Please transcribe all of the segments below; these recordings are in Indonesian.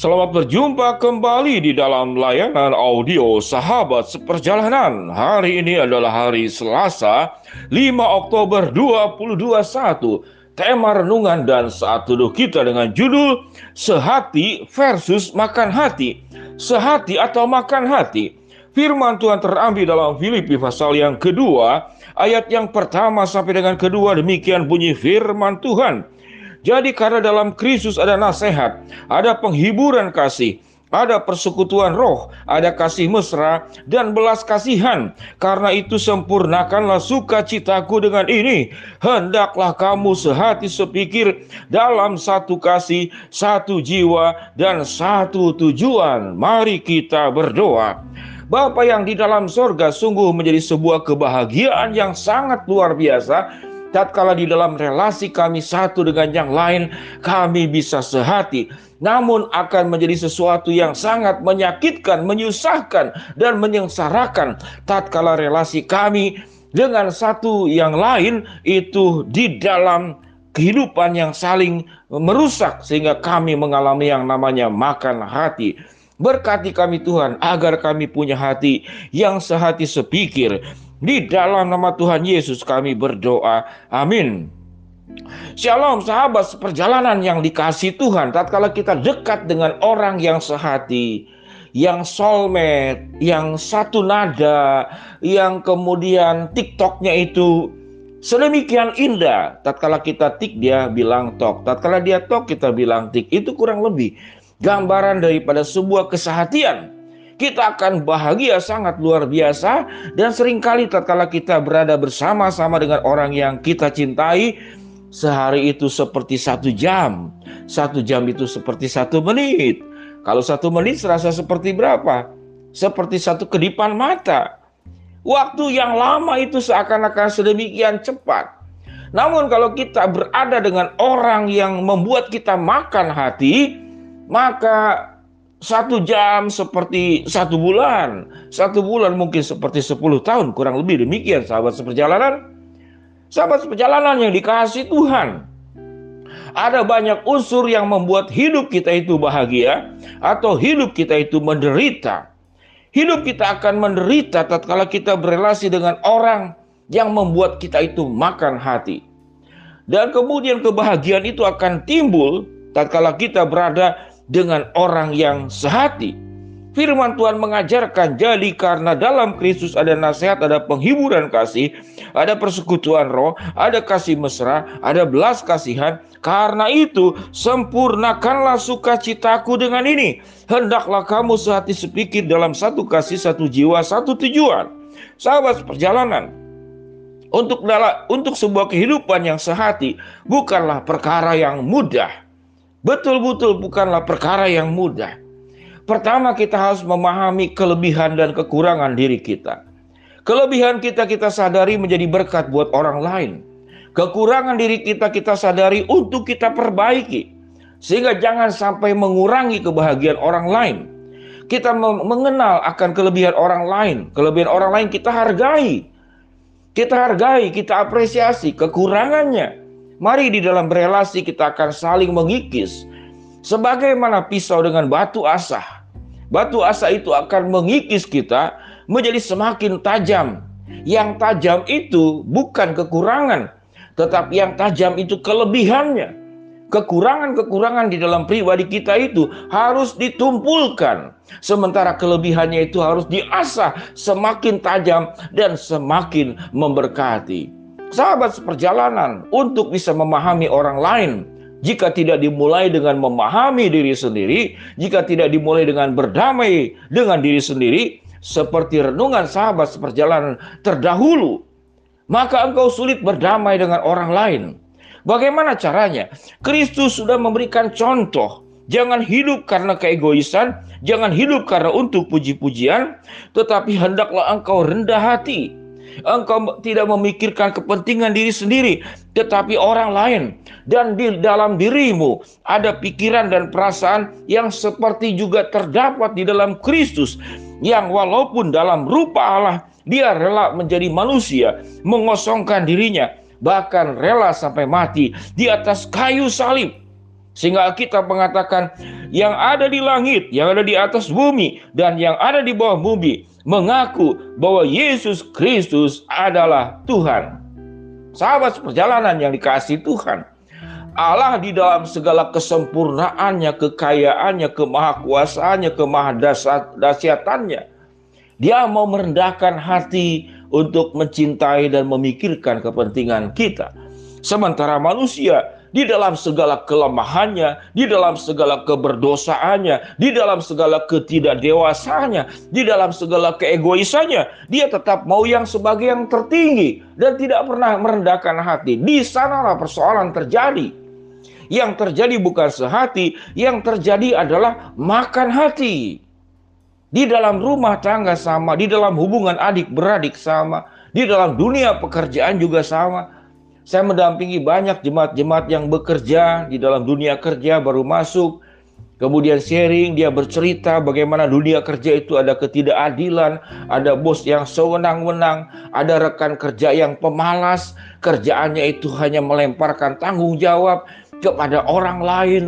Selamat berjumpa kembali di dalam layanan audio Sahabat Seperjalanan. Hari ini adalah hari Selasa, 5 Oktober 2021. Tema renungan dan saat duduk kita dengan judul Sehati versus Makan Hati. Sehati atau makan hati. Firman Tuhan terambil dalam Filipi pasal yang kedua, ayat yang pertama sampai dengan kedua demikian bunyi firman Tuhan. Jadi karena dalam Kristus ada nasihat, ada penghiburan kasih, ada persekutuan roh, ada kasih mesra dan belas kasihan. Karena itu sempurnakanlah sukacitaku dengan ini. Hendaklah kamu sehati sepikir dalam satu kasih, satu jiwa, dan satu tujuan. Mari kita berdoa. Bapa yang di dalam sorga sungguh menjadi sebuah kebahagiaan yang sangat luar biasa tatkala di dalam relasi kami satu dengan yang lain, kami bisa sehati. Namun akan menjadi sesuatu yang sangat menyakitkan, menyusahkan, dan menyengsarakan tatkala relasi kami dengan satu yang lain itu di dalam kehidupan yang saling merusak sehingga kami mengalami yang namanya makan hati. Berkati kami Tuhan agar kami punya hati yang sehati sepikir di dalam nama Tuhan Yesus kami berdoa. Amin. Shalom sahabat seperjalanan yang dikasih Tuhan. Tatkala kita dekat dengan orang yang sehati, yang soulmate, yang satu nada, yang kemudian TikToknya itu sedemikian indah. Tatkala kita tik dia bilang tok, tatkala dia tok kita bilang tik. Itu kurang lebih gambaran daripada sebuah kesehatian kita akan bahagia sangat luar biasa dan sering kali tatkala kita berada bersama-sama dengan orang yang kita cintai sehari itu seperti satu jam. Satu jam itu seperti satu menit. Kalau satu menit serasa seperti berapa? Seperti satu kedipan mata. Waktu yang lama itu seakan-akan sedemikian cepat. Namun kalau kita berada dengan orang yang membuat kita makan hati maka satu jam seperti satu bulan, satu bulan mungkin seperti sepuluh tahun, kurang lebih demikian sahabat seperjalanan. Sahabat seperjalanan yang dikasih Tuhan. Ada banyak unsur yang membuat hidup kita itu bahagia atau hidup kita itu menderita. Hidup kita akan menderita tatkala kita berelasi dengan orang yang membuat kita itu makan hati. Dan kemudian kebahagiaan itu akan timbul tatkala kita berada dengan orang yang sehati. Firman Tuhan mengajarkan jadi karena dalam Kristus ada nasihat, ada penghiburan kasih, ada persekutuan roh, ada kasih mesra, ada belas kasihan. Karena itu sempurnakanlah sukacitaku dengan ini. Hendaklah kamu sehati sepikir dalam satu kasih, satu jiwa, satu tujuan. Sahabat perjalanan, untuk dalam untuk sebuah kehidupan yang sehati bukanlah perkara yang mudah betul-betul bukanlah perkara yang mudah. Pertama kita harus memahami kelebihan dan kekurangan diri kita. Kelebihan kita kita sadari menjadi berkat buat orang lain. Kekurangan diri kita kita sadari untuk kita perbaiki. Sehingga jangan sampai mengurangi kebahagiaan orang lain. Kita mengenal akan kelebihan orang lain. Kelebihan orang lain kita hargai. Kita hargai, kita apresiasi kekurangannya Mari di dalam relasi kita akan saling mengikis. Sebagaimana pisau dengan batu asah. Batu asah itu akan mengikis kita menjadi semakin tajam. Yang tajam itu bukan kekurangan, tetapi yang tajam itu kelebihannya. Kekurangan-kekurangan di dalam pribadi kita itu harus ditumpulkan, sementara kelebihannya itu harus diasah semakin tajam dan semakin memberkati sahabat seperjalanan untuk bisa memahami orang lain. Jika tidak dimulai dengan memahami diri sendiri, jika tidak dimulai dengan berdamai dengan diri sendiri, seperti renungan sahabat seperjalanan terdahulu, maka engkau sulit berdamai dengan orang lain. Bagaimana caranya? Kristus sudah memberikan contoh. Jangan hidup karena keegoisan, jangan hidup karena untuk puji-pujian, tetapi hendaklah engkau rendah hati Engkau tidak memikirkan kepentingan diri sendiri, tetapi orang lain. Dan di dalam dirimu ada pikiran dan perasaan yang seperti juga terdapat di dalam Kristus. Yang walaupun dalam rupa Allah, dia rela menjadi manusia, mengosongkan dirinya, bahkan rela sampai mati di atas kayu salib. Sehingga kita mengatakan yang ada di langit, yang ada di atas bumi, dan yang ada di bawah bumi mengaku bahwa Yesus Kristus adalah Tuhan. Sahabat perjalanan yang dikasih Tuhan. Allah di dalam segala kesempurnaannya, kekayaannya, kemahakuasaannya, kemahadasyatannya. Dia mau merendahkan hati untuk mencintai dan memikirkan kepentingan kita. Sementara manusia di dalam segala kelemahannya, di dalam segala keberdosaannya, di dalam segala ketidakdewasaannya, di dalam segala keegoisannya, dia tetap mau yang sebagai yang tertinggi dan tidak pernah merendahkan hati. Di sanalah persoalan terjadi. Yang terjadi bukan sehati, yang terjadi adalah makan hati. Di dalam rumah tangga sama, di dalam hubungan adik beradik sama, di dalam dunia pekerjaan juga sama saya mendampingi banyak jemaat-jemaat yang bekerja di dalam dunia kerja baru masuk. Kemudian sharing, dia bercerita bagaimana dunia kerja itu ada ketidakadilan, ada bos yang sewenang-wenang, ada rekan kerja yang pemalas, kerjaannya itu hanya melemparkan tanggung jawab kepada orang lain,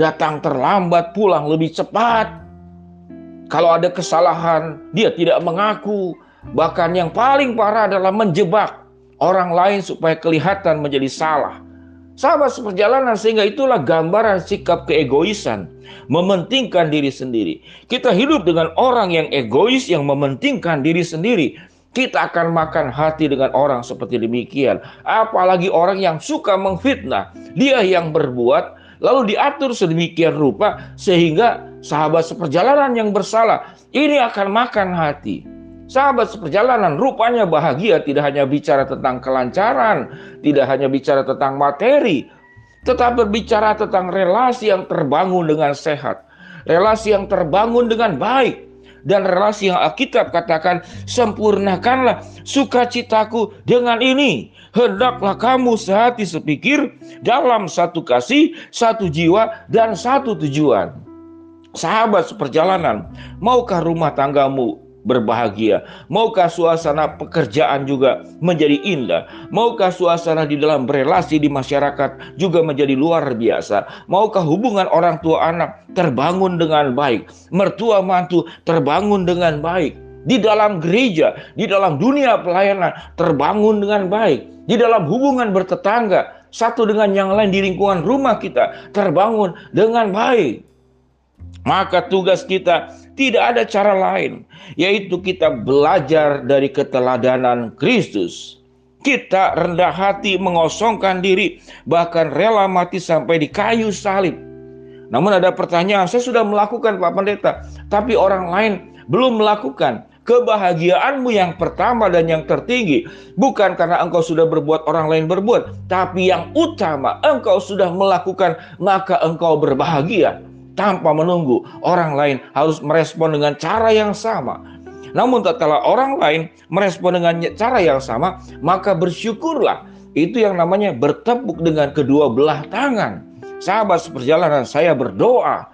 datang terlambat, pulang lebih cepat. Kalau ada kesalahan, dia tidak mengaku. Bahkan yang paling parah adalah menjebak orang lain supaya kelihatan menjadi salah. Sahabat seperjalanan sehingga itulah gambaran sikap keegoisan, mementingkan diri sendiri. Kita hidup dengan orang yang egois yang mementingkan diri sendiri. Kita akan makan hati dengan orang seperti demikian. Apalagi orang yang suka mengfitnah. Dia yang berbuat lalu diatur sedemikian rupa sehingga sahabat seperjalanan yang bersalah ini akan makan hati. Sahabat seperjalanan rupanya bahagia tidak hanya bicara tentang kelancaran, tidak hanya bicara tentang materi, tetapi berbicara tentang relasi yang terbangun dengan sehat, relasi yang terbangun dengan baik, dan relasi yang Alkitab katakan sempurnakanlah sukacitaku dengan ini. Hendaklah kamu sehati sepikir dalam satu kasih, satu jiwa, dan satu tujuan. Sahabat seperjalanan, maukah rumah tanggamu berbahagia? Maukah suasana pekerjaan juga menjadi indah? Maukah suasana di dalam berelasi di masyarakat juga menjadi luar biasa? Maukah hubungan orang tua anak terbangun dengan baik? Mertua mantu terbangun dengan baik? Di dalam gereja, di dalam dunia pelayanan terbangun dengan baik. Di dalam hubungan bertetangga, satu dengan yang lain di lingkungan rumah kita terbangun dengan baik. Maka tugas kita tidak ada cara lain, yaitu kita belajar dari keteladanan Kristus. Kita rendah hati, mengosongkan diri, bahkan rela mati sampai di kayu salib. Namun ada pertanyaan, saya sudah melakukan Pak Pendeta, tapi orang lain belum melakukan. Kebahagiaanmu yang pertama dan yang tertinggi bukan karena engkau sudah berbuat orang lain berbuat, tapi yang utama engkau sudah melakukan, maka engkau berbahagia tanpa menunggu orang lain harus merespon dengan cara yang sama. Namun tatkala orang lain merespon dengan cara yang sama, maka bersyukurlah. Itu yang namanya bertepuk dengan kedua belah tangan. Sahabat seperjalanan, saya berdoa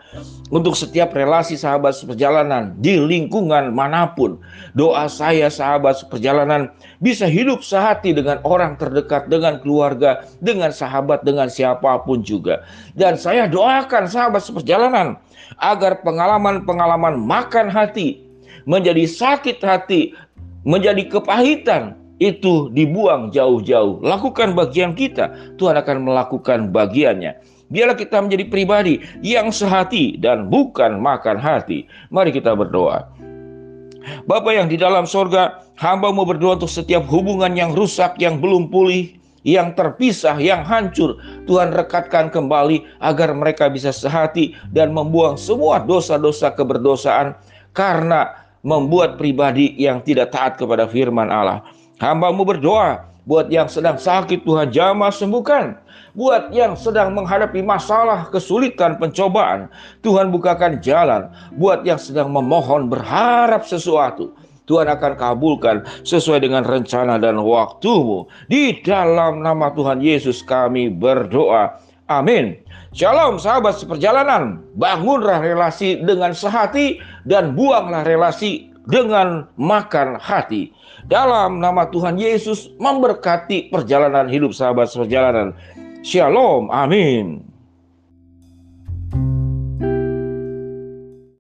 untuk setiap relasi sahabat seperjalanan di lingkungan mana pun. Doa saya sahabat seperjalanan bisa hidup sehati dengan orang terdekat, dengan keluarga, dengan sahabat, dengan siapa pun juga. Dan saya doakan sahabat seperjalanan agar pengalaman-pengalaman makan hati menjadi sakit hati, menjadi kepahitan, itu dibuang jauh-jauh. Lakukan bagian kita, Tuhan akan melakukan bagiannya. Biarlah kita menjadi pribadi yang sehati dan bukan makan hati. Mari kita berdoa. Bapa yang di dalam sorga, hamba mau berdoa untuk setiap hubungan yang rusak, yang belum pulih, yang terpisah, yang hancur. Tuhan rekatkan kembali agar mereka bisa sehati dan membuang semua dosa-dosa keberdosaan karena membuat pribadi yang tidak taat kepada firman Allah. Hambamu berdoa buat yang sedang sakit Tuhan jamah sembuhkan. Buat yang sedang menghadapi masalah, kesulitan, pencobaan, Tuhan bukakan jalan. Buat yang sedang memohon, berharap sesuatu, Tuhan akan kabulkan sesuai dengan rencana dan waktumu. Di dalam nama Tuhan Yesus kami berdoa. Amin. Shalom sahabat seperjalanan. Bangunlah relasi dengan sehati dan buanglah relasi dengan makan hati. Dalam nama Tuhan Yesus memberkati perjalanan hidup sahabat seperjalanan. Shalom. Amin.